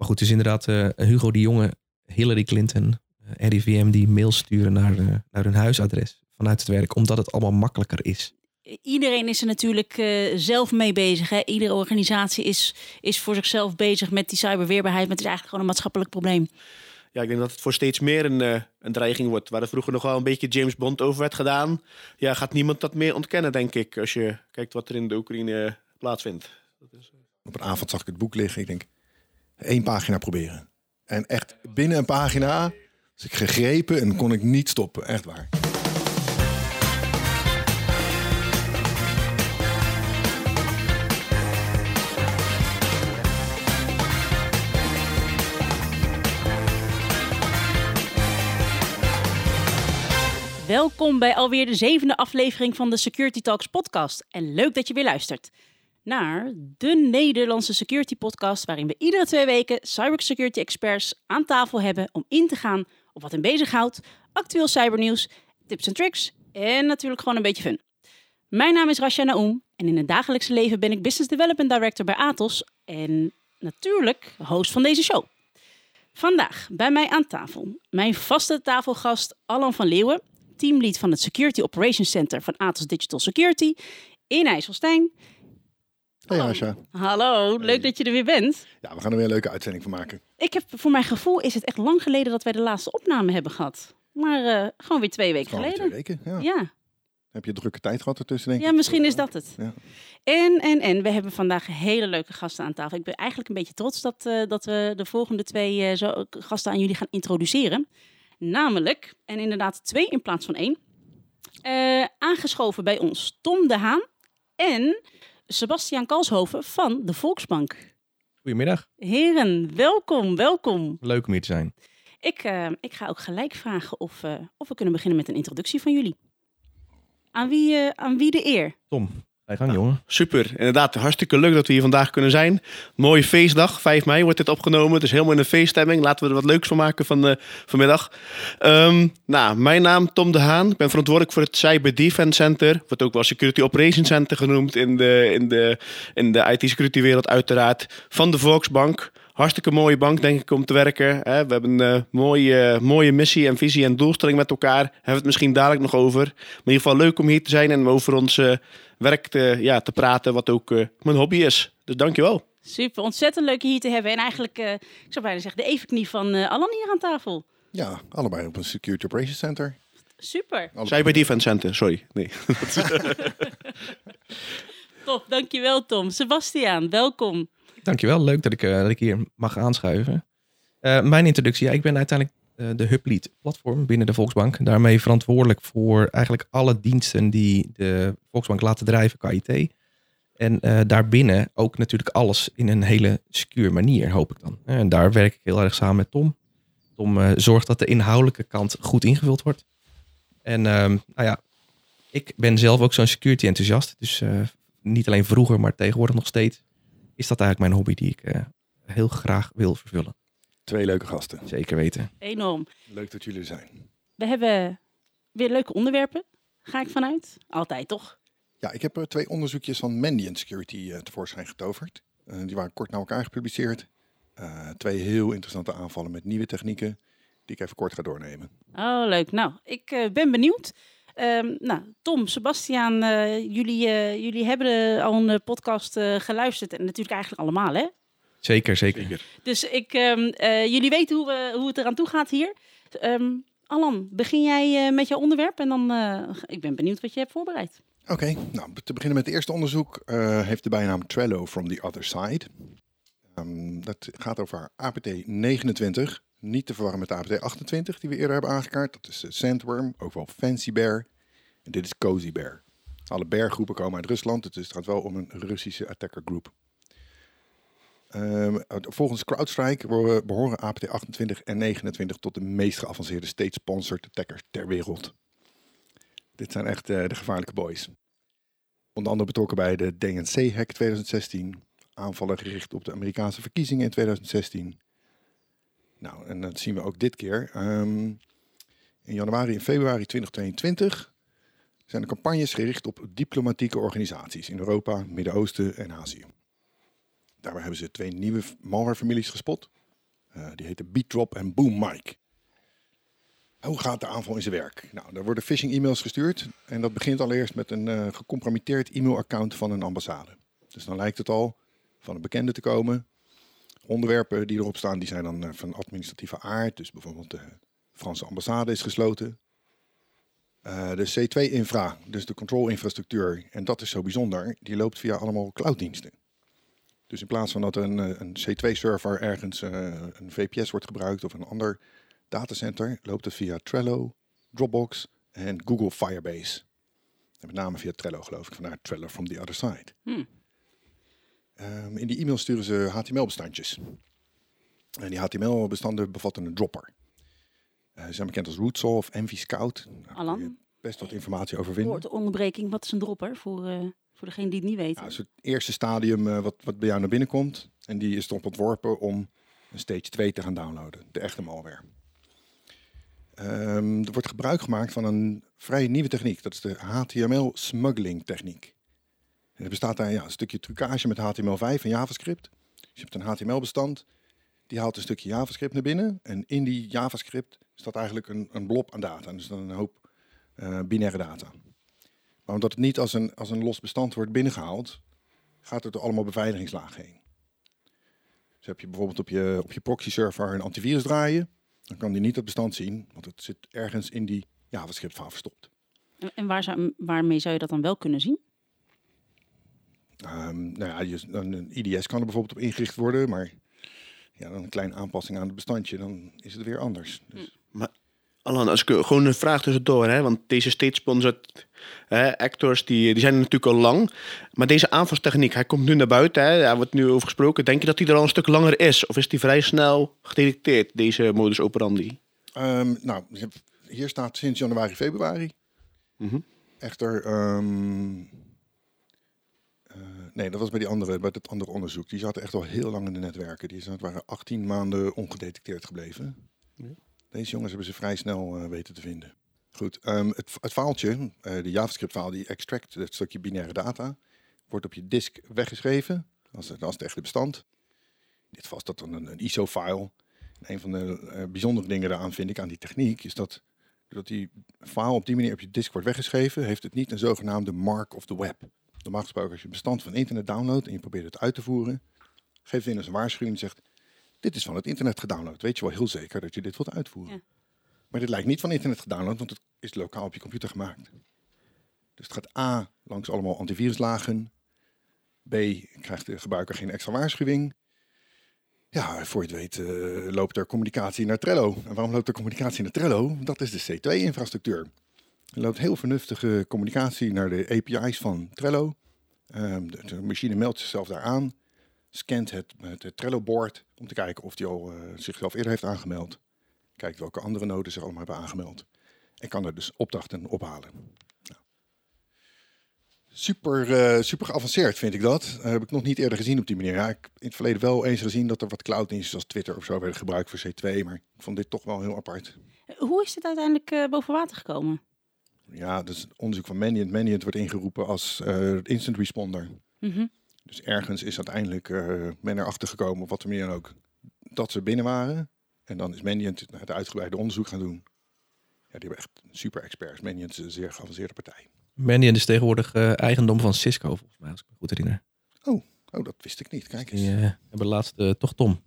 Maar goed, dus inderdaad uh, Hugo de Jonge, Hillary Clinton, uh, RIVM die mails sturen naar, uh, naar hun huisadres vanuit het werk, omdat het allemaal makkelijker is. Iedereen is er natuurlijk zelf mee bezig. Hè? Iedere organisatie is, is voor zichzelf bezig met die cyberweerbaarheid. Maar het is eigenlijk gewoon een maatschappelijk probleem. Ja, ik denk dat het voor steeds meer een, een dreiging wordt. Waar er vroeger nog wel een beetje James Bond over werd gedaan. Ja, gaat niemand dat meer ontkennen, denk ik. Als je kijkt wat er in de Oekraïne plaatsvindt. Dat is, Op een avond zag ik het boek liggen. Ik denk, één pagina proberen. En echt binnen een pagina was ik gegrepen en kon ik niet stoppen. Echt waar. Welkom bij alweer de zevende aflevering van de Security Talks podcast. En leuk dat je weer luistert naar de Nederlandse security podcast, waarin we iedere twee weken cybersecurity experts aan tafel hebben om in te gaan op wat hen bezighoudt, actueel cybernieuws, tips en tricks en natuurlijk gewoon een beetje fun. Mijn naam is Rasha Naoum en in het dagelijkse leven ben ik Business Development Director bij Atos en natuurlijk host van deze show. Vandaag bij mij aan tafel mijn vaste tafelgast Alan van Leeuwen, teamlead van het Security Operations Center van Atos Digital Security in IJsselstein. Hey Asja. Hallo, leuk dat je er weer bent. Ja, we gaan er weer een leuke uitzending van maken. Ik heb voor mijn gevoel is het echt lang geleden dat wij de laatste opname hebben gehad. Maar uh, gewoon weer twee weken geleden. Twee weken, ja. ja. Heb je drukke tijd gehad ertussen, denk ik? Ja, misschien is dat het. Ja. En, en, en, we hebben vandaag hele leuke gasten aan tafel. Ik ben eigenlijk een beetje trots dat, uh, dat we de volgende twee uh, zo, gasten aan jullie gaan introduceren. Namelijk, en inderdaad twee in plaats van één. aangeschoven bij ons Tom de Haan en Sebastian Kalshoven van de Volksbank. Goedemiddag. Heren, welkom, welkom. Leuk om hier te zijn. Ik, uh, ik ga ook gelijk vragen of, uh, of we kunnen beginnen met een introductie van jullie. Aan wie, uh, aan wie de eer? Tom. Gang, jongen. Super. Inderdaad, hartstikke leuk dat we hier vandaag kunnen zijn. Mooie feestdag. 5 mei wordt dit opgenomen. Het is helemaal in een feeststemming. Laten we er wat leuks van maken van uh, vanmiddag. Um, nou, mijn naam Tom de Haan. Ik ben verantwoordelijk voor het Cyber Defense Center. Wordt ook wel Security Operations Center genoemd in de, in de, in de IT-security wereld uiteraard. Van de Volksbank. Hartstikke mooie bank, denk ik, om te werken. We hebben een uh, mooie, mooie missie en visie en doelstelling met elkaar. Hebben we het misschien dadelijk nog over. Maar in ieder geval leuk om hier te zijn en over onze werk te, ja, te praten, wat ook uh, mijn hobby is. Dus dankjewel. Super, ontzettend leuk hier te hebben. En eigenlijk, uh, ik zou bijna zeggen, de evenknie van uh, Alan hier aan tafel. Ja, allebei op een Security Operations Center. Super. Cyber Defense Center, sorry. Nee. Top, dankjewel Tom. Sebastiaan, welkom. Dankjewel, leuk dat ik, uh, dat ik hier mag aanschuiven. Uh, mijn introductie, ik ben uiteindelijk uh, de Hublead platform binnen de Volksbank. Daarmee verantwoordelijk voor eigenlijk alle diensten die de Volksbank laten drijven qua IT. En daarbinnen ook natuurlijk alles in een hele secure manier, hoop ik dan. En daar werk ik heel erg samen met Tom. Tom zorgt dat de inhoudelijke kant goed ingevuld wordt. En ehm, nou ja, ik ben zelf ook zo'n security enthousiast. Dus niet alleen vroeger, maar tegenwoordig nog steeds is dat eigenlijk mijn hobby die ik uh, heel graag wil vervullen. Twee leuke gasten. Zeker weten. Enorm. Leuk dat jullie er zijn. We hebben weer leuke onderwerpen, ga ik vanuit. Altijd, toch? Ja, ik heb er twee onderzoekjes van Mandiant Security uh, tevoorschijn getoverd. Uh, die waren kort naar elkaar gepubliceerd. twee heel interessante aanvallen met nieuwe technieken, die ik even kort ga doornemen. Oh, leuk. Nou, ik ben benieuwd. Um, nou, Tom, Sebastiaan, uh, jullie, uh, jullie hebben al een podcast uh, geluisterd. En natuurlijk eigenlijk allemaal, hè? Zeker, zeker. Dus ik, um, jullie weten hoe, we, hoe het eraan toe gaat hier. Um, Alan, begin jij met jouw onderwerp en dan, ik ben benieuwd wat je hebt voorbereid. Oké, okay, nou, te beginnen met het eerste onderzoek heeft de bijnaam Trello from the other side. dat gaat over APT 29, niet te verwarren met de APT 28 die we eerder hebben aangekaart. Dat is Sandworm, ook wel Fancy Bear. En dit is Cozy Bear. Alle beargroepen komen uit Rusland, het gaat wel om een Russische attacker group. Um, volgens CrowdStrike behoren APT 28 en 29 tot de meest geavanceerde state-sponsored attackers ter wereld. Dit zijn echt uh, de gevaarlijke boys. Onder andere betrokken bij de DNC-hack 2016, aanvallen gericht op de Amerikaanse verkiezingen in 2016 nou, en dat zien we ook dit keer. Um, in januari en februari 2022 zijn er campagnes gericht op diplomatieke organisaties in Europa, Midden-Oosten en Azië. Daarbij hebben ze twee nieuwe malwarefamilies gespot. Eh, die heette Beatdrop en Boom Mike. Hoe gaat de aanval in zijn werk? Nou, er worden phishing e-mails gestuurd. En dat begint allereerst met een eh, gecompromitteerd e-mailaccount van een ambassade. Dus dan lijkt het al van een bekende te komen. Onderwerpen die erop staan, die zijn dan eh, van administratieve aard. Dus bijvoorbeeld de Franse ambassade is gesloten. Eh, de C2-infra, dus de control-infrastructuur, en dat is zo bijzonder, die loopt via allemaal clouddiensten. Dus in plaats van dat een, eh, een C2-server ergens eh, een VPS wordt gebruikt of een ander datacenter, loopt het via Trello, Dropbox en Google Firebase. En met name via Trello geloof ik, vandaar Trello from the other side. Hmm. Ehm, in die e-mail sturen ze HTML-bestandjes. En die HTML-bestanden bevatten een dropper. Eh, ze zijn bekend als Rootsaw of Envy Scout. Je Alan, best wat informatie over vinden. woord onderbreking. Wat is een dropper voor, eh, voor degene die het niet weet? Het is het eerste stadium eh, wat, wat bij jou naar binnen komt. En die is erop ontworpen om een stage 2 te gaan downloaden. De echte malware. Ehm, er wordt gebruik gemaakt van een vrij nieuwe techniek. Dat is de HTML smuggling techniek. Er bestaat uit ja, een stukje trucage met HTML5 en JavaScript. Dus je hebt een HTML-bestand. Die haalt een stukje JavaScript naar binnen. En in die JavaScript staat eigenlijk een, een blob aan data. Dus dan een hoop eh, binaire data. Maar omdat het niet als een, als een los bestand wordt binnengehaald, gaat het door allemaal beveiligingslagen heen. Dus heb je bijvoorbeeld op je, op je proxy-server een antivirus draaien, dan kan die niet het bestand zien, want het zit ergens in die JavaScript-file verstopt. En waar zou, waarmee zou je dat dan wel kunnen zien? Ehm, nou ja, je, een IDS kan er bijvoorbeeld op ingericht worden, maar ja, dan een kleine aanpassing aan het bestandje, dan is het weer anders. Dus, Alan, als ik eh, gewoon een vraag tussendoor, hè, want deze state sponsored hè, actors, die, die zijn er natuurlijk al lang. Maar deze aanvalstechniek, hij komt nu naar buiten, hè, daar wordt nu over gesproken. Denk je dat die er al een stuk langer is? Of is die vrij snel gedetecteerd, deze modus operandi? Ehm, nou, hier staat sinds januari, februari. Mhm. Echter, ehm, eh, nee, dat was bij, die andere, bij dat andere onderzoek. Die zaten echt al heel lang in de netwerken. Die zaten, waren 18 maanden ongedetecteerd gebleven. Ja. Deze jongens hebben ze vrij snel eh, weten te vinden. Goed, ehm, het, het faaltje, eh, de JavaScript-faal die extract, dat stukje binaire data, wordt op je disk weggeschreven als, het- als het echte bestand. Dit is dat dan een, een ISO-file. En een van de eh, bijzondere dingen daaraan vind ik aan die techniek is dat doordat die file op die manier op je disk wordt weggeschreven, heeft het niet een zogenaamde mark of the web. Normaal gesproken als je een bestand van internet downloadt en je probeert het uit te voeren, geeft Windows een waarschuwing en zegt, dit is van het internet gedownload. Weet je wel heel zeker dat je dit wilt uitvoeren. Ja. Maar dit lijkt niet van internet gedownload, want het is lokaal op je computer gemaakt. Dus het gaat A, langs allemaal antiviruslagen. B, krijgt de gebruiker geen extra waarschuwing. Ja, voor je het weet eh, loopt er communicatie naar Trello. En waarom loopt er communicatie naar Trello? Dat is de C2-infrastructuur. Er loopt heel vernuftige communicatie naar de API's van Trello. Ehm, de, machine meldt zichzelf daar aan, scant het, het Trello-board om te kijken of die al eh, zichzelf eerder heeft aangemeld. Kijkt welke andere noden zich allemaal hebben aangemeld. En kan er dus opdrachten ophalen. Nou. Super, eh, super geavanceerd vind ik dat. Eh, heb ik nog niet eerder gezien op die manier. Ja, ik in het verleden wel eens gezien dat er wat clouddiensten zoals Twitter of zo werden gebruikt voor C2. Maar ik vond dit toch wel heel apart. Hoe is dit uiteindelijk boven water gekomen? Ja, dus het onderzoek van Mandiant. Mandiant wordt ingeroepen als eh, instant responder. Mhm. Dus ergens is uiteindelijk eh, men erachter gekomen, op wat manier dan ook, dat ze binnen waren. En dan is Mandiant het uitgebreide onderzoek gaan doen. Ja, die hebben echt super experts. Mandiant is een zeer geavanceerde partij. Mandiant is tegenwoordig eh, eigendom van Cisco, volgens mij, als ik me goed herinner. Oh, dat wist ik niet. Kijk eens. Die eh, hebben laatst toch Tom.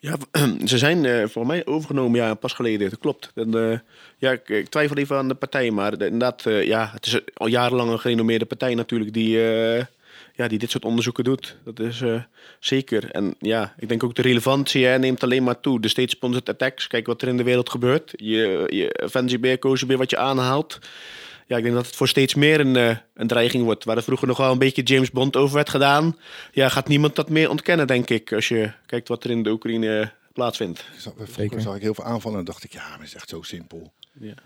Ja, ze zijn eh voor mij overgenomen, ja, pas geleden. Dat klopt. Eh, ja, ik, ik twijfel even aan de partij, maar de- inderdaad, eh, ja, het is al jarenlang een gerenommeerde partij natuurlijk die, ja, die dit soort onderzoeken doet. Dat is zeker. En ja, ik denk ook de relevantie neemt alleen maar toe. De state sponsored attacks, kijk wat er in de wereld gebeurt. Je, je fancy bear wat je aanhaalt. Ja, ik denk dat het voor steeds meer een, eh, een dreiging wordt. Waar er vroeger nog wel een beetje James Bond over werd gedaan. Ja, gaat niemand dat meer ontkennen, denk ik. Als je kijkt wat er in de Oekraïne eh, plaatsvindt. Ik zag- Vroeger Zeker. zag ik heel veel aanvallen en dacht ik, ja, maar het is echt zo simpel.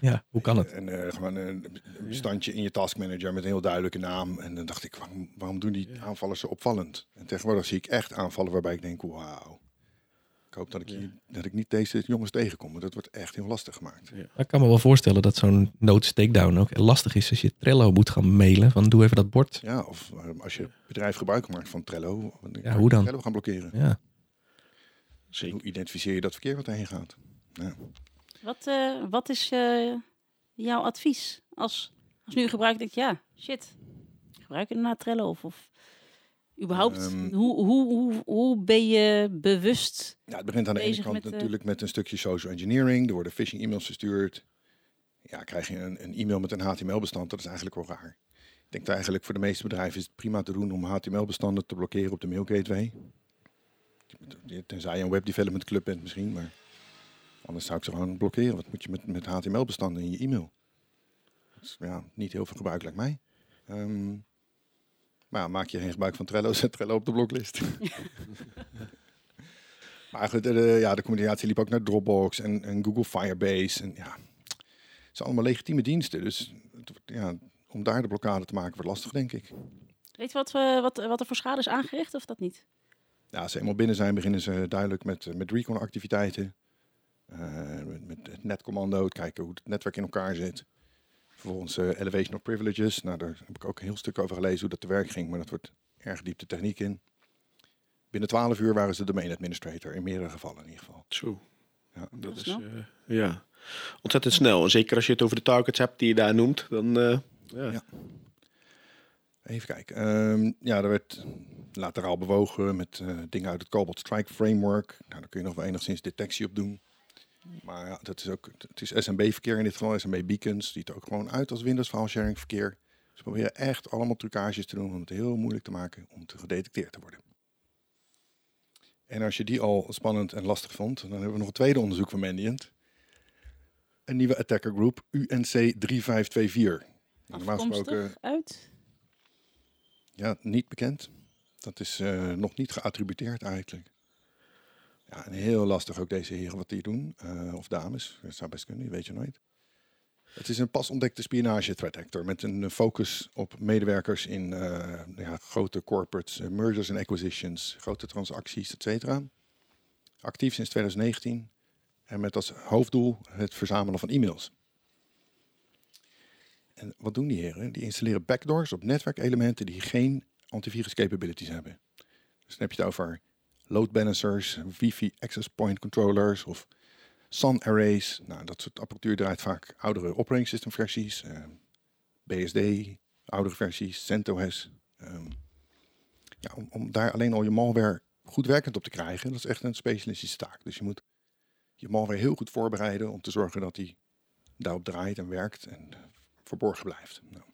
Ja, hoe kan het? En eh, gewoon een bestandje in je taskmanager met een heel duidelijke naam. En dan dacht ik, waarom, waarom doen die aanvallers zo opvallend? En tegenwoordig zie ik echt aanvallen waarbij ik denk, wauw. Ik hoop dat ik, hier, dat ik niet deze jongens tegenkom. Want dat wordt echt heel lastig gemaakt. Ik kan me wel voorstellen dat zo'n notes takedown ook lastig is als je Trello moet gaan mailen. Van doe even dat bord. Ja, of eh, als je bedrijf gebruik maakt van Trello. Ja, hoe dan? Trello gaan blokkeren. Ja, Zeker. Hoe identificeer je dat verkeer wat heen gaat? Ja. Wat, eh, wat is eh, jouw advies als, als nu gebruiker denkt, ja, shit, gebruik inderdaad Trello of, of überhaupt, Ehm. hoe, hoe, hoe, hoe ben je bewust? Ja, het begint aan de ene kant met, eh, natuurlijk met een stukje social engineering. Er worden phishing e-mails verstuurd. Ja, krijg je een, een e-mail met een HTML-bestand, dat is eigenlijk wel raar. Ik denk dat eigenlijk voor de meeste bedrijven is het prima te doen om HTML-bestanden te blokkeren op de mail gateway. Tenzij je een web development club bent misschien, maar anders zou ik ze gewoon blokkeren. Wat moet je met, met HTML-bestanden in je e-mail? Dat is ja, niet heel veel gebruik lijkt mij. Ehm, maar ja, maak je geen gebruik van Trello, zet Trello op de bloklist. Maar goed, de, ja, de communicatie liep ook naar Dropbox en, en Google Firebase. En ja, het zijn allemaal legitieme diensten. Dus het ja, om daar de blokkade te maken wordt lastig, denk ik. Weet je wat, we wat, wat er voor schade is aangericht of dat niet? Ja, als ze eenmaal binnen zijn, beginnen ze duidelijk met, eh, met recon-activiteiten. Eh, met, met het netcommando, kijken hoe het netwerk in elkaar zit. Vervolgens eh, elevation of privileges. Nou, daar heb ik ook een heel stuk over gelezen hoe dat te werk ging. Maar dat wordt erg diep de techniek in. Binnen 12 uur waren ze domain administrator, in meerdere gevallen in ieder geval. Zo. Ja. Dat is eh, ja. ontzettend snel. En zeker als je het over de targets hebt die je daar noemt, dan eh, ja. Ja. Even kijken. Ehm, ja, er werd lateraal bewogen met eh, dingen uit het Cobalt Strike Framework. Nou, daar kun je nog wel enigszins detectie op doen. Maar ja, dat is ook, het is SMB-verkeer in dit geval, SMB Beacons. Ziet er ook gewoon uit als Windows File Sharing verkeer. Ze proberen echt allemaal trucages te doen om het heel moeilijk te maken om te gedetecteerd te worden. En als je die al spannend en lastig vond, dan hebben we nog een tweede onderzoek van Mandiant. Een nieuwe attacker group, UNC 3524. Nou, normaal gesproken uit? ja, niet bekend. Dat is eh, nog niet geattributeerd eigenlijk. Ja, en heel lastig ook deze heren wat die doen. eh, of dames, dat zou best kunnen, weet je nooit. Het is een pas ontdekte spionage threat actor met een focus op medewerkers in eh, ja, grote corporates, eh, mergers en acquisitions, grote transacties, et cetera. Actief sinds 2019 en met als hoofddoel het verzamelen van e-mails. En wat doen die heren? Die installeren backdoors op netwerkelementen die geen antivirus capabilities hebben. Dus heb je het over load balancers, wifi access point controllers of SAN arrays. Nou, dat soort apparatuur draait vaak oudere operating system versies, eh, BSD, oudere versies, CentOS. Ehm, ja, om, daar alleen al je malware goed werkend op te krijgen, dat is echt een specialistische taak. Dus je moet je malware heel goed voorbereiden om te zorgen dat die daarop draait en werkt en verborgen blijft. Nou,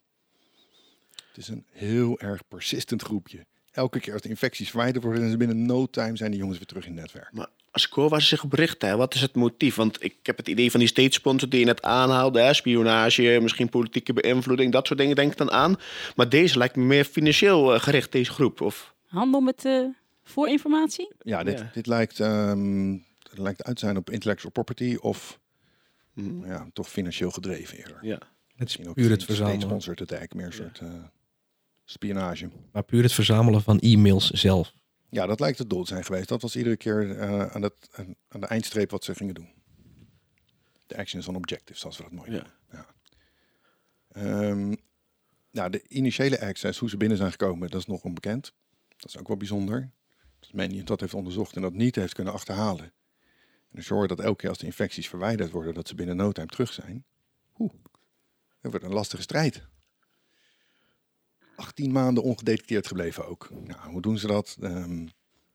het is een heel erg persistent groepje. Elke keer als de infecties verwijderd worden, en ze binnen no time zijn die jongens weer terug in het netwerk. Maar als ik hoor waar ze zich op richten, hè, wat is het motief? Want ik heb het idee van die state sponsor die je net aanhaalde, hè, spionage, misschien politieke beïnvloeding, dat soort dingen denk ik dan aan. Maar deze lijkt me meer financieel eh, gericht, deze groep. Of, Handel met eh, voorinformatie? Ja, dit, Ja. dit lijkt, ehm, het lijkt uit te zijn op intellectual property of Hm, ja, toch financieel gedreven eerder. ja. Het is Misschien ook puur het state verzamelen. sponsored attack, meer een soort eh, spionage. Maar puur het verzamelen van e-mails zelf. Ja, dat lijkt het doel te zijn geweest. Dat was iedere keer eh, aan, het, aan, de eindstreep wat ze gingen doen. De actions on objectives, zoals we dat mooi noemen. Ja. Ehm, nou, de initiële access, hoe ze binnen zijn gekomen, dat is nog onbekend. Dat is ook wel bijzonder. Dat men dat heeft onderzocht en dat niet heeft kunnen achterhalen. En dus je hoort dat elke keer als de infecties verwijderd worden, dat ze binnen no time terug zijn. Oeh, dat wordt een lastige strijd. 18 maanden ongedetecteerd gebleven ook. Nou, hoe doen ze dat? Ehm,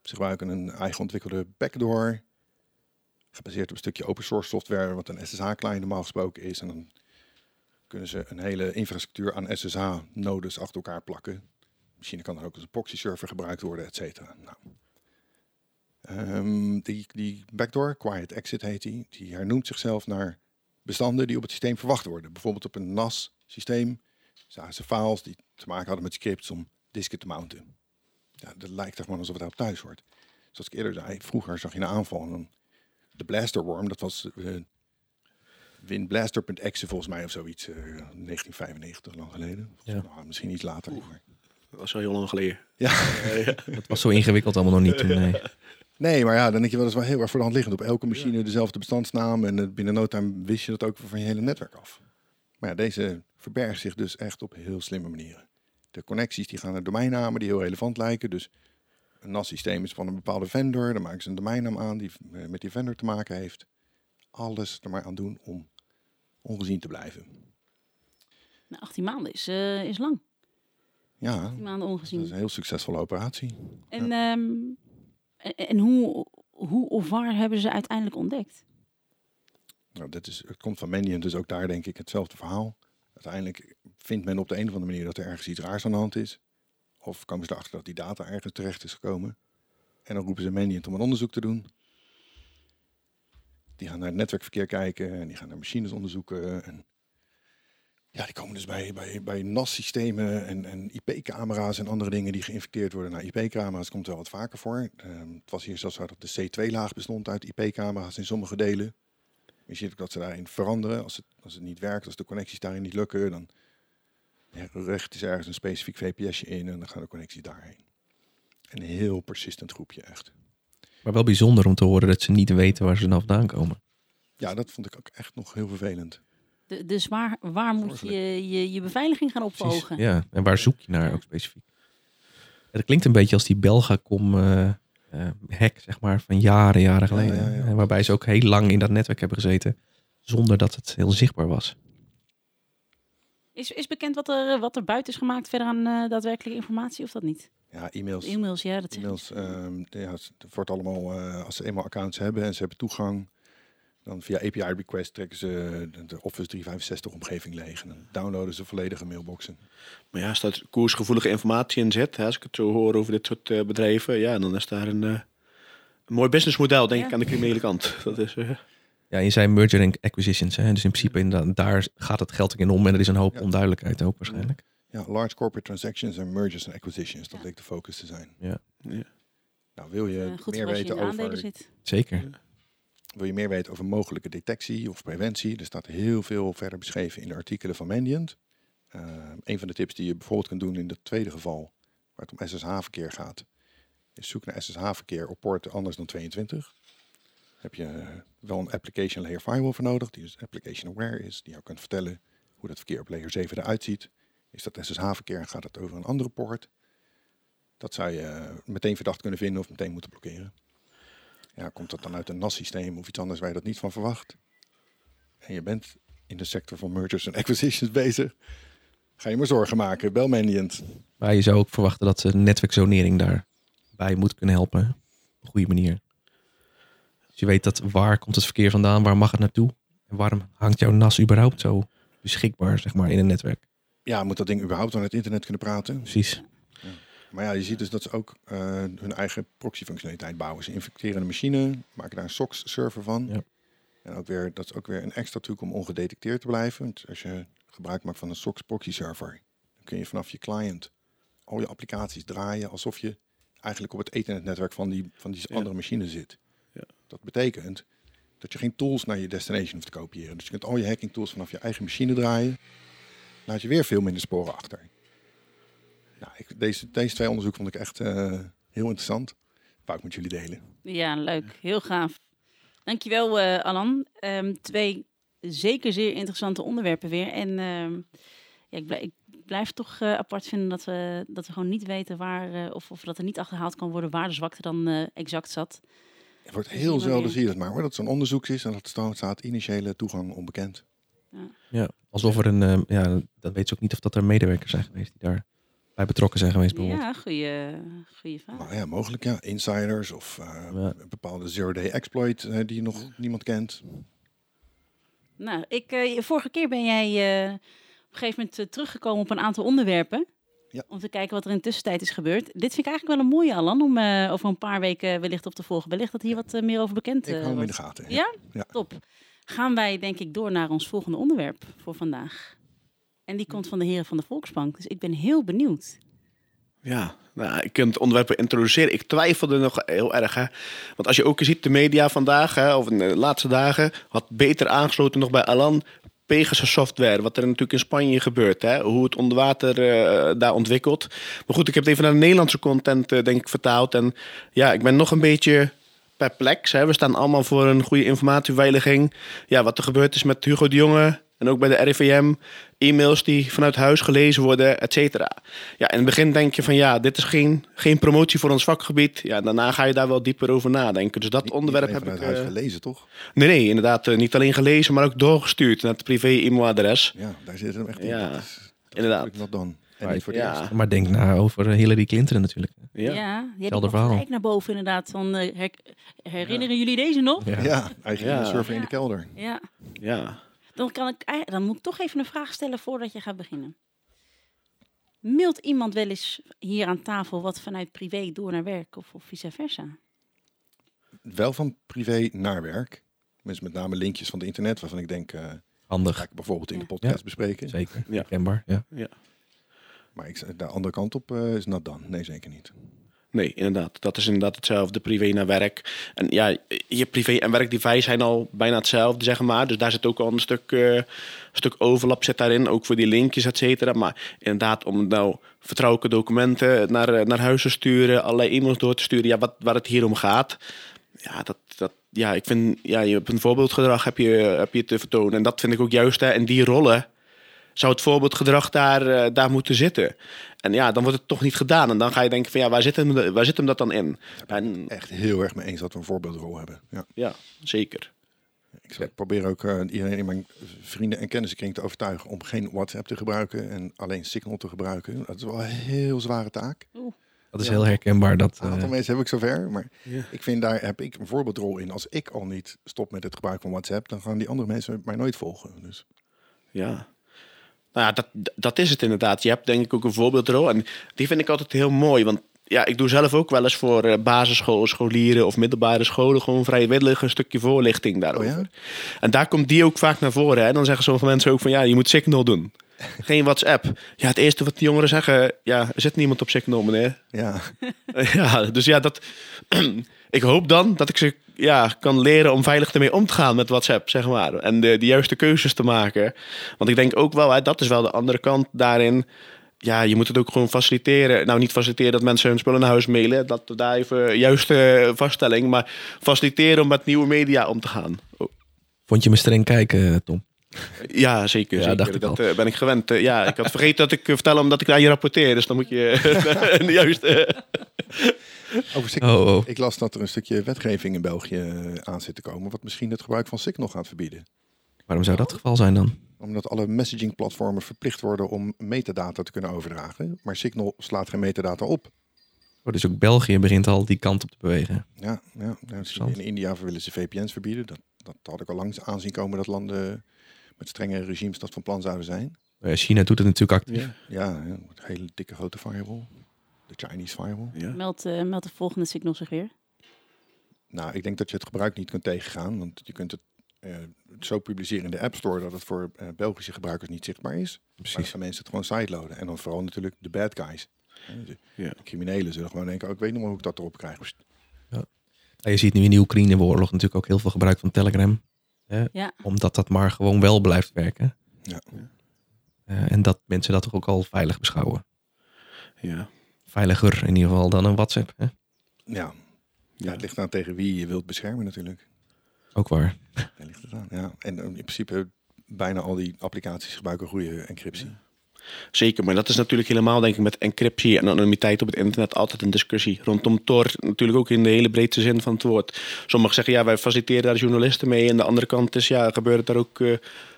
ze gebruiken een eigen ontwikkelde backdoor. Gebaseerd op een stukje open source software, wat een SSH-client normaal gesproken is. En dan kunnen ze een hele infrastructuur aan SSH-nodes achter elkaar plakken. Misschien kan er ook als een proxy-server gebruikt worden, et cetera. Nou. Ehm, die, die backdoor, Quiet Exit heet die, die hernoemt zichzelf naar bestanden die op het systeem verwacht worden. Bijvoorbeeld op een NAS-systeem zagen ze files die te maken hadden met scripts om disken te mounten. Ja, dat lijkt toch maar alsof het daarop thuis hoort. Zoals ik eerder zei, vroeger zag je een aanval en dan de Blasterworm, dat was uh, winblaster.exe volgens mij of zoiets, eh 1995 lang geleden. Of, Ja. nou, misschien iets later. Dat was wel heel lang geleden. Ja. Dat was zo ingewikkeld allemaal nog niet toen. Nee. Nee, maar ja, dan denk je wel eens wel heel erg voor de hand liggend. Op elke machine dezelfde bestandsnaam en eh, binnen no time wist je dat ook van je hele netwerk af. Maar ja, deze verbergt zich dus echt op heel slimme manieren. De connecties die gaan naar domeinnamen die heel relevant lijken. Dus een NAS-systeem is van een bepaalde vendor. Dan maken ze een domeinnaam aan die eh, met die vendor te maken heeft. Alles er maar aan doen om ongezien te blijven. Nou, 18 maanden is, eh, is lang. Ja, 18 maanden dat ongezien. is een heel succesvolle operatie. En, ehm, en, en hoe, hoe of waar hebben ze uiteindelijk ontdekt? Nou, dat is, het komt van Mandiant, dus ook daar denk ik hetzelfde verhaal. Uiteindelijk vindt men op de een of andere manier dat er ergens iets raars aan de hand is. Of komen ze erachter dat die data ergens terecht is gekomen. En dan roepen ze Mandiant om een onderzoek te doen. Die gaan naar het netwerkverkeer kijken en die gaan naar machines onderzoeken. En ja, die komen dus bij, bij, bij NAS-systemen en, en IP-camera's en andere dingen die geïnfecteerd worden. Nou, IP-camera's komt wel wat vaker voor. Ehm, het was hier zelfs zo dat de C2-laag bestond uit IP-camera's in sommige delen. Je ziet ook dat ze daarin veranderen. Als het, als het niet werkt, als de connecties daarin niet lukken, dan ja, recht is ergens een specifiek VPSje in en dan gaan de connecties daarheen. Een heel persistent groepje, echt. Maar wel bijzonder om te horen dat ze niet weten waar ze nou vandaan komen. Ja, dat vond ik ook echt nog heel vervelend. De, dus waar, waar moet je, je je beveiliging gaan Precies. ophogen? Ja, en waar zoek je naar Ja. ook specifiek? Ja, dat klinkt een beetje als die Belgacom eh, hack, zeg maar, van jaren, jaren Ja, geleden. ja, ja. En Waarbij ze ook heel lang in dat netwerk hebben gezeten, zonder dat het heel zichtbaar was. Is, is bekend wat er, wat er buiten is gemaakt verder aan eh, daadwerkelijke informatie of dat niet? Ja, e-mails. E-mails, ja, dat zeg ik. E-mails, ehm, ja, het wordt allemaal, eh, als ze eenmaal accounts hebben en ze hebben toegang, dan via API request trekken ze de, Office 365 omgeving leeg. En dan downloaden ze volledige mailboxen. Maar ja, als daar koersgevoelige informatie in zit, hè, als ik het zo hoor over dit soort eh, bedrijven, ja, dan is daar een, eh, een mooi businessmodel, denk Ja. ik, aan de criminele kant. Dat is, eh, Ja, je zei merger en acquisitions. Hè? Dus in principe inderdaad, daar gaat het geld in om. En er is een hoop Ja. onduidelijkheid ook waarschijnlijk. Ja, large corporate transactions en mergers en acquisitions, dat Ja. leek de focus te zijn. ja. Nou, wil je goed meer voor als je in weten de aandelen over zit. Zeker. Wil je meer weten over mogelijke detectie of preventie? Er staat heel veel verder beschreven in de artikelen van Mandiant. Uh, een van de tips die je bijvoorbeeld kunt doen in het tweede geval, waar het om SSH-verkeer gaat, is zoek naar SSH-verkeer op poorten anders dan 22. Daar heb je eh, wel een application layer firewall voor nodig, die dus application aware is, die jou kan vertellen hoe dat verkeer op layer 7 eruit ziet. Is dat SSH-verkeer en gaat het over een andere poort? Dat zou je eh, meteen verdacht kunnen vinden of meteen moeten blokkeren. Ja, komt dat dan uit een NAS-systeem of iets anders waar je dat niet van verwacht? En je bent in de sector van mergers en acquisitions bezig. Ga je maar zorgen maken. Bel Mandiant. Maar je zou ook verwachten dat ze netwerkzonering daarbij moet kunnen helpen. Op een goede manier. Dus je weet dat waar komt het verkeer vandaan, waar mag het naartoe? En waarom hangt jouw NAS überhaupt zo beschikbaar, zeg maar, in een netwerk? Ja, moet dat ding überhaupt aan het internet kunnen praten? Precies. Maar ja, je ziet dus dat ze ook eh, hun eigen proxy-functionaliteit bouwen. Ze infecteren een machine, maken daar een SOX-server van. Ja. En ook weer, dat is ook weer een extra truc om ongedetecteerd te blijven. Want als je gebruik maakt van een SOX proxy-server, dan kun je vanaf je client al je applicaties draaien alsof je eigenlijk op het ethernetnetwerk van die, van die Ja. andere machine zit. Ja. Dat betekent dat je geen tools naar je destination hoeft te kopiëren. Dus je kunt al je hacking tools vanaf je eigen machine draaien. Laat je weer veel minder sporen achter. Ja, ik, deze, deze twee onderzoeken vond ik echt eh, heel interessant. Wou ik met jullie delen. Ja, leuk. Heel gaaf. Dankjewel, eh Alan. Ehm, twee zeker zeer interessante onderwerpen weer. En ehm, ja, ik, blijf, ik blijf toch eh, apart vinden dat we, dat we gewoon niet weten waar, eh, of, of dat er niet achterhaald kan worden waar de zwakte dan eh, exact zat. Het wordt Dat heel zelden zie je dat maar hoor. Dat zo'n onderzoek is en dat er staat initiële toegang onbekend. Ja, alsof er een, eh, ja, dan weet ze ook niet of dat er medewerkers zijn geweest die daar bij betrokken zijn geweest bijvoorbeeld. Ja, goede, goede vraag. Maar ja, mogelijk ja. Insiders of eh, Ja. een bepaalde zero-day exploit eh, die nog niemand kent. Nou, ik, eh, vorige keer ben jij eh, op een gegeven moment teruggekomen op een aantal onderwerpen. Ja. Om te kijken wat er in de tussentijd is gebeurd. Dit vind ik eigenlijk wel een mooie, Alan, om eh, over een paar weken wellicht op te volgen. Wellicht dat hier wat meer over bekend Ik eh, hou hem in de gaten. Ja? Ja. Top. Gaan wij denk ik door naar ons volgende onderwerp voor vandaag. En die komt van de heren van de Volksbank. Dus ik ben heel benieuwd. Ja, nou, je kunt het onderwerp introduceren. Ik twijfelde nog heel erg. Hè? Want als je ook ziet, de media vandaag, hè, of in de laatste dagen, had beter aangesloten nog bij Alan. Pegasus software, wat er natuurlijk in Spanje gebeurt. Hè? Hoe het onder water eh, daar ontwikkelt. Maar goed, ik heb het even naar de Nederlandse content, eh, denk ik, vertaald. En ja, ik ben nog een beetje perplex. Hè? We staan allemaal voor een goede informatiebeveiliging. Ja, wat er gebeurd is met Hugo de Jonge. En ook bij de RIVM, e-mails die vanuit huis gelezen worden, et cetera. Ja, in het begin denk je van ja, dit is geen, geen promotie voor ons vakgebied. Ja, daarna ga je daar wel dieper over nadenken. Dus dat Niet- onderwerp niet heb alleen ik... vanuit huis eh, gelezen, toch? nee, nee, inderdaad. eh, niet alleen gelezen, maar ook doorgestuurd naar het privé e-mailadres. Ja, daar zit hem echt in. Ja, Dat is- dat inderdaad. dan. En Maar voor ja. denk na over Hillary Clinton natuurlijk. Ja, Ja. die heb gelijk naar boven inderdaad. Van, eh, her- herinneren jullie deze nog? Ja. Ja, eigen Ja. server in de kelder. Ja. ja. Dan, kan ik, dan moet ik toch even een vraag stellen voordat je gaat beginnen. Mailt iemand wel eens hier aan tafel wat vanuit privé door naar werk of, of vice versa? Wel van privé naar werk. Dus met name linkjes van het internet, waarvan ik denk, eh ga Handig. ik bijvoorbeeld in de Ja. podcast bespreken. Zeker. Ja. Herkenbaar. Ja. Maar ik, de andere kant op eh, is not done. Nee, zeker niet. Nee, inderdaad. Dat is inderdaad hetzelfde, privé naar werk. En ja, je privé en werkdevice zijn al bijna hetzelfde, zeg maar. Dus daar zit ook al een stuk, eh, stuk overlap zit daarin, ook voor die linkjes, et cetera. Maar inderdaad, om nou vertrouwelijke documenten naar, eh, naar huis te sturen, allerlei e-mails door te sturen, ja, wat, waar het hier om gaat. Ja, dat, dat, ja, ik vind, ja, je hebt een voorbeeldgedrag heb je, heb je te vertonen. En dat vind ik ook juist, hè, in die rollen zou het voorbeeldgedrag daar, eh, daar moeten zitten. En ja, dan wordt het toch niet gedaan. En dan ga je denken van ja, waar zit hem, waar zit hem dat dan in? En Echt heel erg mee eens dat we een voorbeeldrol hebben. Ja. ja, zeker. Ik probeer ook eh, iedereen in mijn vrienden en kennissenkring te overtuigen om geen WhatsApp te gebruiken en alleen Signal te gebruiken. Dat is wel een heel zware taak. Dat is Ja. heel herkenbaar. Dat, Een aantal eh, mensen heb ik zover, maar ik vind daar heb ik een voorbeeldrol in. Als ik al niet stop met het gebruik van WhatsApp, dan gaan die andere mensen mij nooit volgen. Dus Ja. Nou ja, dat, dat is het inderdaad. Je hebt denk ik ook een voorbeeldrol. En die vind ik altijd heel mooi. Want ja, ik doe zelf ook wel eens voor eh, basisschool, scholieren of middelbare scholen gewoon vrijwillig een stukje voorlichting daarover. Oh ja? En daar komt die ook vaak naar voren. Hè? Dan zeggen sommige mensen ook van ja, je moet Signal doen. Geen WhatsApp. Ja, het eerste wat die jongeren zeggen, ja, er zit niemand op Signal, meneer. ja, Ja, dus ja, dat. ik hoop dan dat ik ze ja, kan leren om veilig ermee om te gaan met WhatsApp, zeg maar. En de, de juiste keuzes te maken. Want ik denk ook wel, hè, dat is wel de andere kant daarin. Ja, je moet het ook gewoon faciliteren. Nou, niet faciliteren dat mensen hun spullen naar huis mailen. Dat daar even juiste vaststelling. Maar faciliteren om met nieuwe media om te gaan. Oh, Vond je me streng kijken, Tom? Ja, zeker. Ja, zeker. dacht ik dat al. eh, ben ik gewend. Eh, ja, ik had vergeten dat ik uh, vertellen omdat ik naar je rapporteer. Dus dan moet je de juiste. over Signal. Oh, oh. Ik las dat er een stukje wetgeving in België eh, aan zit te komen, wat misschien het gebruik van Signal gaat verbieden. Waarom zou dat het geval zijn dan? Omdat alle messaging-platformen verplicht worden om metadata te kunnen overdragen. Maar Signal slaat geen metadata op. Oh, dus ook België begint al die kant op te bewegen. Ja, ja. Interessant. in India willen ze VPN's verbieden. Dat, dat had ik al lang aanzien komen dat landen met strenge regimes dat van plan zouden zijn. China doet het natuurlijk actief. Ja, Ja, hele dikke grote firewall. De Chinese firewall. ja. Meld, eh, meld de volgende signal zich weer. Nou, ik denk dat je het gebruik niet kunt tegengaan. Want je kunt het eh, zo publiceren in de App Store dat het voor eh, Belgische gebruikers niet zichtbaar is. Maar dan Precies. gaan mensen het gewoon sideloaden. En dan vooral natuurlijk de bad guys. De, Ja. de criminelen zullen gewoon denken, oh, ik weet nog hoe ik dat erop krijg. Ja, je ziet nu in de Oekraïne-oorlog natuurlijk ook heel veel gebruik van Telegram. Hè? Ja. Omdat dat maar gewoon wel blijft werken. Ja. Eh, en dat mensen dat toch ook al veilig beschouwen. ja. Veiliger in ieder geval dan een WhatsApp. Hè? Ja. ja, het ligt aan tegen wie je wilt beschermen natuurlijk. Ook waar. Daar ligt het aan. Ja. En in principe bijna al die applicaties gebruiken goede encryptie. Zeker, maar dat is natuurlijk helemaal, denk ik, met encryptie en anonimiteit op het internet altijd een discussie. Rondom Tor, natuurlijk ook in de hele breedste zin van het woord. Sommigen zeggen, ja, wij faciliteren daar journalisten mee. En de andere kant is, ja, gebeuren daar ook eh,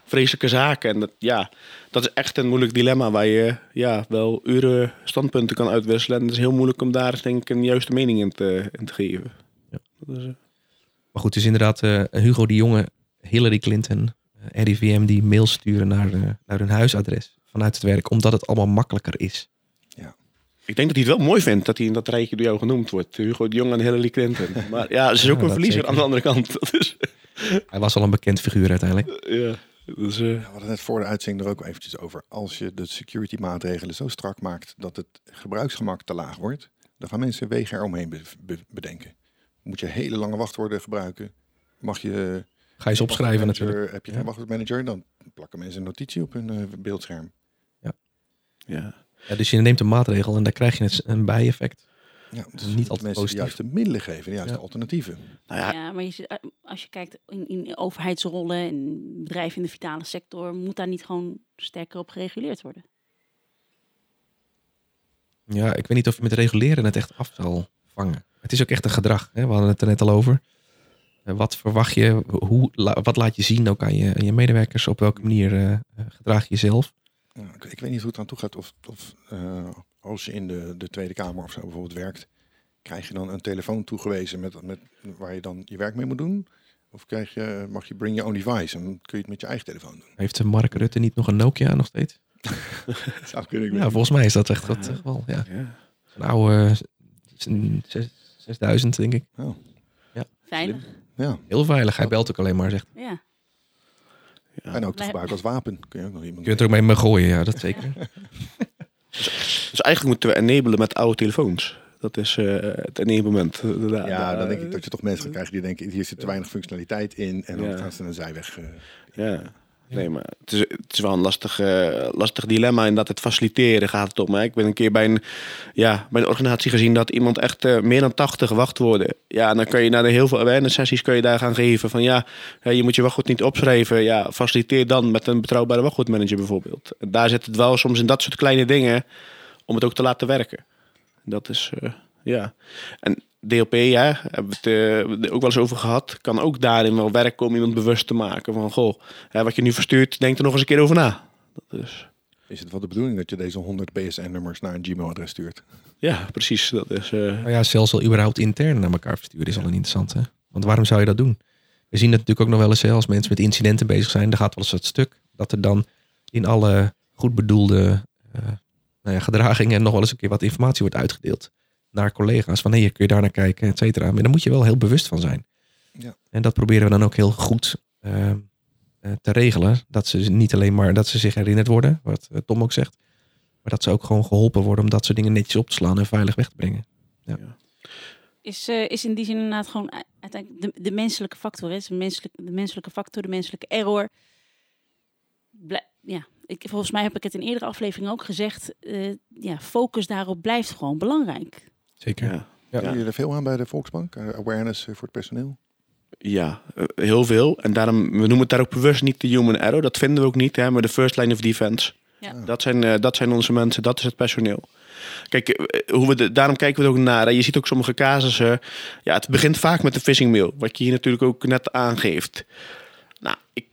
vreselijke zaken. En dat, ja, dat is echt een moeilijk dilemma waar je ja, wel uren standpunten kan uitwisselen. En het is heel moeilijk om daar, denk ik, een juiste mening in te, in te geven. Ja. Dat is, eh, Maar goed, het is inderdaad eh, Hugo de Jonge, Hillary Clinton, RIVM die mails sturen naar, naar hun huisadres vanuit het werk. Omdat het allemaal makkelijker is. ik denk dat hij het wel mooi vindt dat hij in dat rijtje door jou genoemd wordt. Hugo de Jong en Hillary Clinton. Maar ja, ze is ook Ja, een verliezer zeker. aan de andere kant. Dat is, Hij was al een bekend figuur uiteindelijk. ja, dus, eh, Ja, we hadden net voor de uitzending er ook eventjes over. Als je de security maatregelen zo strak maakt dat het gebruiksgemak te laag wordt, dan gaan mensen wegen eromheen be- be- bedenken. Moet je hele lange wachtwoorden gebruiken? Mag je Ga je ze opschrijven natuurlijk. Heb je Ja. geen wachtwoordmanager, dan plakken mensen een notitie op hun eh, beeldscherm. Ja. Ja, dus je neemt een maatregel en daar krijg je een bijeffect. Ja, dus Niet niet altijd mensen positief. de juiste middelen geven, de juiste Ja. alternatieven. Nou ja, Ja, maar je, zit- eh, als je kijkt in, in overheidsrollen en bedrijven in de vitale sector, moet daar niet gewoon sterker op gereguleerd worden? Ja, ik weet niet of je met reguleren het echt af zal vangen. Het is ook echt een gedrag. Hè? We hadden het er net al over. Eh, Wat verwacht je? Hoe, wat laat je zien ook aan je, aan je medewerkers? Op welke manier eh, eh, gedraag je jezelf? Ja, ik, ik weet niet hoe het aan toe gaat. Of, of eh, als je in de, de Tweede Kamer of zo bijvoorbeeld werkt, krijg je dan een telefoon toegewezen met, met, waar je dan je werk mee moet doen? Of krijg je, mag je bring your own device en dan kun je het met je eigen telefoon doen? Heeft Mark Rutte niet nog een Nokia nog steeds? Zou kunnen, ik Ja, volgens mij is dat echt wat eh, geval. Ja. Ja. Een oude eh, een zes- 6000 denk ik. Oh, Veilig. ja. Heel veilig. Hij belt ook alleen maar. Zegt. Ja. En ook te gebruiken als wapen. Kun je ook nog Je iemand. kunt er ook mee mee gooien. Ja, dat zeker. Dus eigenlijk moeten we enablen met oude telefoons. Dat is eh, het enablement. Da- Ja, da- dan denk ik dat je toch mensen gaat krijgen die denken, hier zit te weinig functionaliteit in. En dan Ja. gaan ze een zijweg. eh, Ja. Nee, maar het is, het is wel een lastig, eh, lastig dilemma in dat het faciliteren gaat het om. Ik ben een keer bij een, ja, bij een organisatie gezien dat iemand echt eh, meer dan 80 wachtwoorden. Ja, en dan kan je naar de heel veel awareness sessies kan je daar gaan geven van ja, je moet je wachtwoord niet opschrijven. Ja, faciliteer dan met een betrouwbare wachtwoordmanager bijvoorbeeld. En daar zit het wel soms in dat soort kleine dingen om het ook te laten werken. Dat is, eh, ja. En DLP, ja, hebben we het eh, ook wel eens over gehad, kan ook daarin wel werken om iemand bewust te maken van, goh, hè, wat je nu verstuurt, denk er nog eens een keer over na. Dat is, Is het wel de bedoeling dat je deze 100 BSN-nummers naar een Gmail-adres stuurt? ja, precies. Dat is, eh, Nou ja, zelfs al überhaupt intern naar elkaar versturen is al een interessante. Want waarom zou je dat doen? We zien het natuurlijk ook nog wel eens hè, als mensen met incidenten bezig zijn. Dan gaat wel eens het stuk dat er dan in alle goed bedoelde eh, nou ja, gedragingen nog wel eens een keer wat informatie wordt uitgedeeld naar collega's. Van hé, hey, kun je daar naar kijken, et cetera. Maar daar moet je wel heel bewust van zijn. Ja. En dat proberen we dan ook heel goed eh, eh, te regelen. Dat ze niet alleen maar dat ze zich herinnerd worden, wat eh, Tom ook zegt. Maar dat ze ook gewoon geholpen worden om dat soort dingen netjes op te slaan en veilig weg te brengen. Is, eh, is in die zin inderdaad gewoon uiteindelijk de, de menselijke factor. Hè? Is een menselijk, de menselijke factor, de menselijke error. Blij- ja, ik, volgens mij heb ik het in eerdere afleveringen ook gezegd. eh, ja, focus daarop blijft gewoon belangrijk. Zeker. ja. Ja. Doen jullie er veel aan bij de Volksbank? Eh, awareness eh, voor het personeel? Ja, eh, heel veel. En daarom, we noemen het daar ook bewust niet de human error. Dat vinden we ook niet, hè, maar de first line of defense. Ja. Ah. Dat, zijn, eh, dat zijn onze mensen, dat is het personeel. Kijk, hoe we de, daarom kijken we er ook naar. hè. Je ziet ook sommige casussen. Ja, het begint vaak met een phishing mail, wat je hier natuurlijk ook net aangeeft. Nou, ik,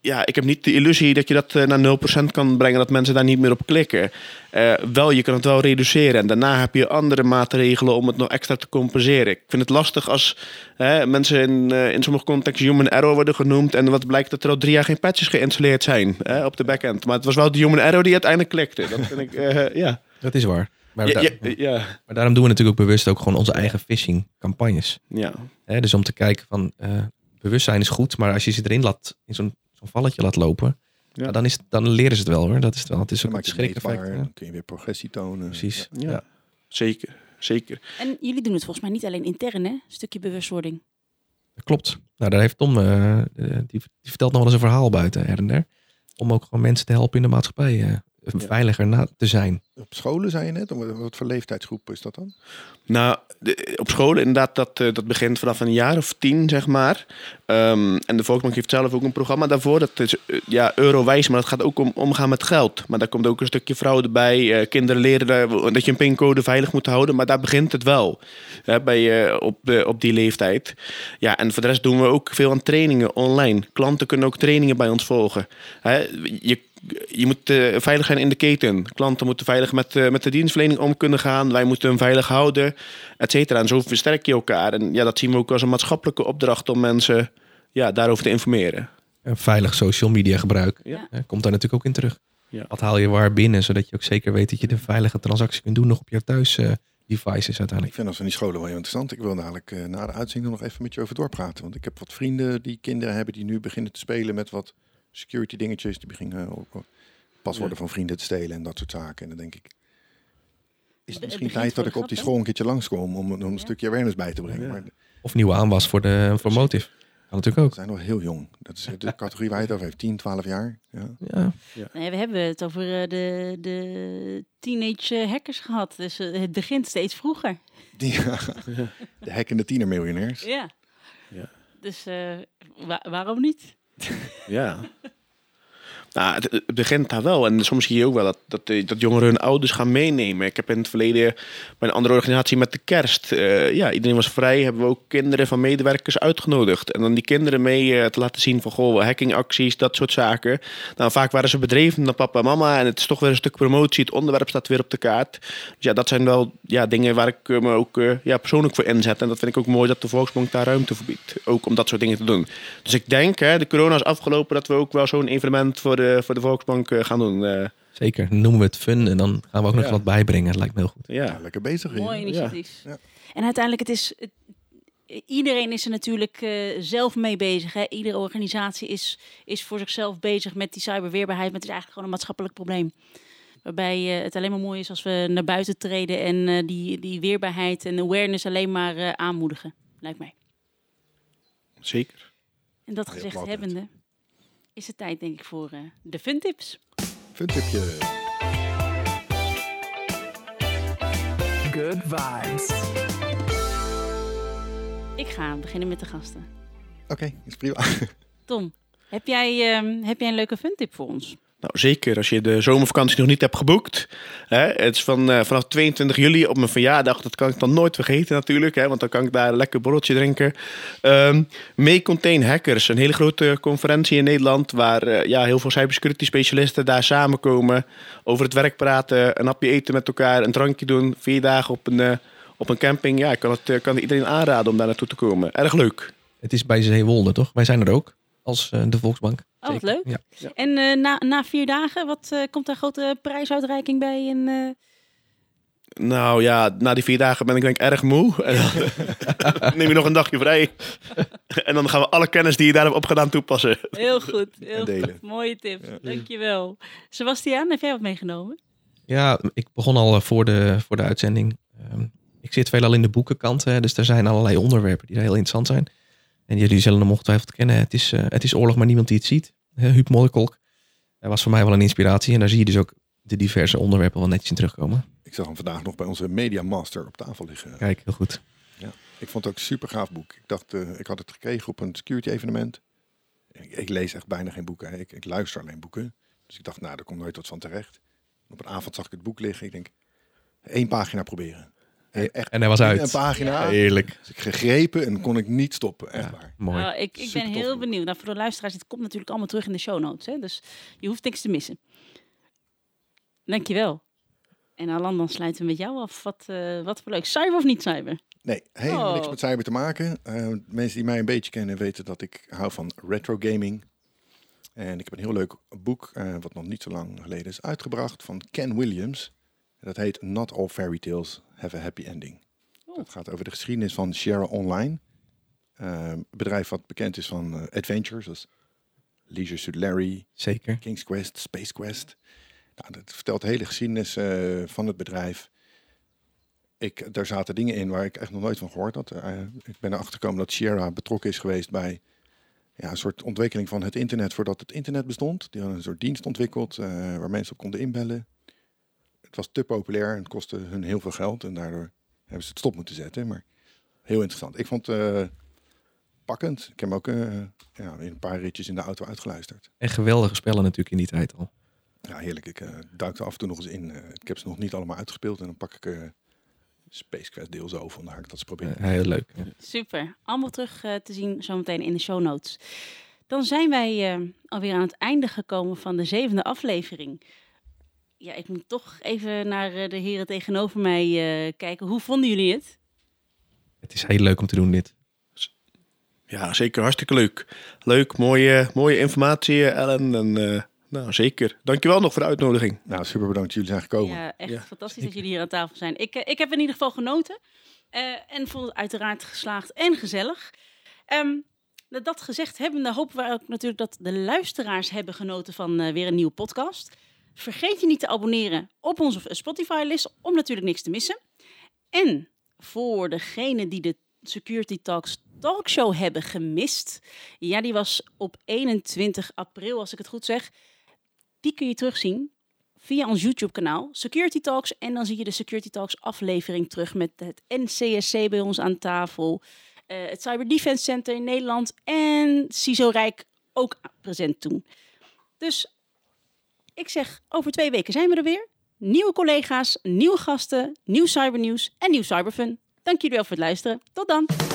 ja, ik heb niet de illusie dat je dat eh, naar 0% kan brengen, dat mensen daar niet meer op klikken. Eh, wel, je kan het wel reduceren. En daarna heb je andere maatregelen om het nog extra te compenseren. Ik vind het lastig als hè, mensen in, eh, in sommige contexten human error worden genoemd. En wat blijkt dat er al drie jaar geen patches geïnstalleerd zijn hè, op de backend. Maar het was wel de human error die uiteindelijk klikte. Dat vind ik, ja. Dat is waar. Maar, Ja, da- ja, ja, maar daarom doen we natuurlijk ook bewust ook gewoon onze eigen phishing campagnes. ja. Dus om te kijken van bewustzijn is goed, maar als je ze erin laat, in zo'n zo'n valletje laat lopen, Ja. dan, is, het- dan leren ze het wel hoor. Dat is het wel. Het is ook een schrikeffect. dan kun je weer progressie tonen. Precies. Ja. Ja. Zeker, zeker. En jullie doen het volgens mij niet alleen intern, hè? Een stukje bewustwording. Dat klopt. Nou, daar heeft Tom, eh, eh, die, die vertelt nog wel eens een verhaal buiten her en der. Om ook gewoon mensen te helpen in de maatschappij eh, veiliger na te zijn. Op scholen zei je net, wat wat voor leeftijdsgroep is dat dan? Nou, de- op scholen inderdaad, dat, eh, dat begint vanaf een jaar of tien, zeg maar. Ehm, en de Volksbank heeft zelf ook een programma daarvoor. Dat is eh, ja, eurowijs, maar dat gaat ook om omgaan met geld. Maar daar komt ook een stukje fraude bij. Eh, kinderen leren dat je een pincode veilig moet houden. Maar daar begint het wel, hè, bij, eh, op, de, op die leeftijd. Ja, en voor de rest doen we ook veel aan trainingen online. Klanten kunnen ook trainingen bij ons volgen. Hè, je je moet eh, veilig zijn in de keten. Klanten moeten veilig met, eh, met de dienstverlening om kunnen gaan. Wij moeten hem veilig houden, et cetera. En zo versterk je elkaar. En ja, dat zien we ook als een maatschappelijke opdracht om mensen ja, daarover te informeren. En veilig social media gebruik Ja. hè, komt daar natuurlijk ook in terug. Ja. Wat haal je waar binnen, zodat je ook zeker weet dat je de veilige transactie kunt doen nog op je thuis eh, devices uiteindelijk. Ik vind dat van die scholen wel heel interessant. Ik wil dadelijk na de uitzending nog even met je over doorpraten. Want ik heb wat vrienden die kinderen hebben die nu beginnen te spelen met wat security dingetjes. Die beginnen eh, ook, ook paswoorden van vrienden te stelen en dat soort zaken. En dan denk ik, is het misschien tijd dat ik op die school een keertje langskom om, om een Ja. stukje awareness bij te brengen. Ja. Maar Of nieuwe aanwas voor, de, voor Motive. Kan natuurlijk ook. ze zijn nog heel jong. Dat is de categorie waar je het over heeft, 10, 12 jaar. Ja. Ja. Nee, we hebben het over eh, de, de teenage eh, hackers gehad. Dus eh, het begint steeds vroeger. Die, de hackende tienermiljonairs. Ja. Ja. Dus eh, wa- waarom niet? Ja. Nou, het, begint daar wel. En soms zie je ook wel dat, dat, dat jongeren hun ouders gaan meenemen. Ik heb in het verleden bij een andere organisatie met de kerst. eh, ja, iedereen was vrij. Hebben we ook kinderen van medewerkers uitgenodigd. En dan die kinderen mee eh, te laten zien van goh, hackingacties, dat soort zaken. Nou, vaak waren ze bedreven dan papa en mama. En het is toch weer een stuk promotie. Het onderwerp staat weer op de kaart. Dus ja, dat zijn wel ja, dingen waar ik eh, me ook ja, persoonlijk voor inzet. En dat vind ik ook mooi dat de Volksbank daar ruimte voor biedt. Ook om dat soort dingen te doen. Dus ik denk, hè, de corona is afgelopen, dat we ook wel zo'n evenement voor de, voor de Volksbank eh, gaan doen. Eh, Zeker, noemen we het fun en dan gaan we ook nog Ja. wat bijbrengen. Dat lijkt me heel goed. ja. Ja, lekker bezig. hier. Mooi initiatief. Ja. En uiteindelijk, het is, het- iedereen is er natuurlijk eh, zelf mee bezig. Hè? Iedere organisatie is, is voor zichzelf bezig met die cyberweerbaarheid. Maar het is eigenlijk gewoon een maatschappelijk probleem. Waarbij eh, het alleen maar mooi is als we naar buiten treden en eh, die, die weerbaarheid en awareness alleen maar eh, aanmoedigen. Lijkt mij. Zeker. En dat gezegd hebbende, is het tijd denk ik voor eh, de fun tips. Funtipje. Good vibes. Ik ga beginnen met de gasten. Oké, is prima. Tom, heb jij, ehm, heb jij een leuke fun tip voor ons? Nou, zeker als je de zomervakantie nog niet hebt geboekt. Hè, het is van, eh, vanaf 22 juli op mijn verjaardag. Dat kan ik dan nooit vergeten natuurlijk. Hè, want dan kan ik daar een lekker borreltje drinken. May Contain Hackers. Een hele grote conferentie in Nederland. Waar eh, ja, heel veel cybersecurity specialisten daar samenkomen. Over het werk praten. Een hapje eten met elkaar. Een drankje doen. Vier dagen op een, eh, op een camping. Ja, ik kan het kan iedereen aanraden om daar naartoe te komen. Erg leuk. Het is bij Zeewolde, toch? Wij zijn er ook, als eh, de Volksbank. Oh, wat Zeker. leuk. Ja. En eh, na, na vier dagen, wat eh, komt daar grote prijsuitreiking bij? Eh, Nou ja, na die vier dagen ben ik denk ik erg moe. En dan neem je nog een dagje vrij. en dan gaan we alle kennis die je daar hebt opgedaan toepassen. heel goed, heel goed. Mooie tip. Dankjewel. Sebastiaan, heb jij wat meegenomen? Ja, ik begon al voor de, voor de uitzending. Ehm, ik zit veelal in de boekenkant, hè, dus er zijn allerlei onderwerpen die heel interessant zijn. En jullie zullen hem ongetwijfeld kennen. Het is, eh, het is oorlog, maar niemand die het ziet. Uh, Huub Modderkolk. Dat was voor mij wel een inspiratie. En daar zie je dus ook de diverse onderwerpen wel netjes in terugkomen. Ik zag hem vandaag nog bij onze Media Master op tafel liggen. Kijk, heel goed. Ik vond het ook een super gaaf boek. Ik dacht, eh, ik had het gekregen op een security evenement. Ik, ik lees echt bijna geen boeken. Ik, ik luister alleen boeken. Dus ik dacht, nou, daar komt nooit wat van terecht. Op een avond zag ik het boek liggen. Ik denk, één pagina proberen. Echt En hij was uit. een pagina. Heerlijk. Dus ik gegrepen en kon ik niet stoppen. Echt Ja, waar. mooi. Nou, ik, ik ben heel boek. benieuwd. Nou, voor de luisteraars, dit komt natuurlijk allemaal terug in de show notes. Hè? Dus je hoeft niks te missen. Dankjewel. En Alan, dan sluiten we met jou af. Wat, eh, wat voor leuk. Cyber of niet cyber? Nee, helemaal Oh. niks met cyber te maken. Eh, mensen die mij een beetje kennen weten dat ik hou van retro gaming. En ik heb een heel leuk boek, eh, wat nog niet zo lang geleden is uitgebracht, van Ken Williams. Dat heet Not All Fairy Tales Have a Happy Ending. Oh. Dat gaat over de geschiedenis van Sierra Online. Een bedrijf wat bekend is van eh, adventures, zoals Leisure Suit Larry, Zeker. King's Quest, Space Quest. Nou, dat vertelt de hele geschiedenis eh, van het bedrijf. Ik, daar zaten dingen in waar ik echt nog nooit van gehoord had. Eh, ik ben erachter gekomen dat Sierra betrokken is geweest bij ja, een soort ontwikkeling van het internet voordat het internet bestond. Die hadden een soort dienst ontwikkeld waar mensen op konden inbellen. Het was te populair en het kostte hun heel veel geld. En daardoor hebben ze het stop moeten zetten. Maar heel interessant. Ik vond het eh, pakkend. Ik heb hem ook eh, ja, in een paar ritjes in de auto uitgeluisterd. En geweldige spellen natuurlijk in die tijd al. Ja, heerlijk. Ik eh, duik er af en toe nog eens in. Eh, ik heb ze nog niet allemaal uitgespeeld. En dan pak ik eh Space Quest deels over. En dan ga ik dat eens proberen. Heel leuk. Super. Allemaal terug te zien zometeen in de show notes. Dan zijn wij eh, alweer aan het einde gekomen van de zevende aflevering. Ja, ik moet toch even naar eh, de heren tegenover mij eh, kijken. Hoe vonden jullie het? Het is heel leuk om te doen dit. Ja, zeker. Hartstikke leuk. Leuk, mooie, mooie informatie, eh, Ellen. En, eh, nou, zeker. Dankjewel nog voor de uitnodiging. Nou, super bedankt dat jullie zijn gekomen. Ja, echt Ja, fantastisch dat jullie hier aan tafel zijn. Ik, ik heb in ieder geval genoten. eh, en vond het uiteraard geslaagd en gezellig. Ehm, dat- dat gezegd hebbende hopen we ook natuurlijk dat de luisteraars hebben genoten van eh, weer een nieuwe podcast. Vergeet je niet te abonneren op onze Spotify-list om natuurlijk niks te missen. En voor degene die de Security Talks talkshow hebben gemist. Ja, die was op 21 april, als ik het goed zeg. Die kun je terugzien via ons YouTube-kanaal Security Talks. En dan zie je de Security Talks aflevering terug met het NCSC bij ons aan tafel. eh, het Cyber Defense Center in Nederland en CISO Rijk ook present toen. Dus ik zeg, over twee weken zijn we er weer. Nieuwe collega's, nieuwe gasten, nieuw cybernieuws en nieuw cyberfun. Dank jullie wel voor het luisteren. Tot dan!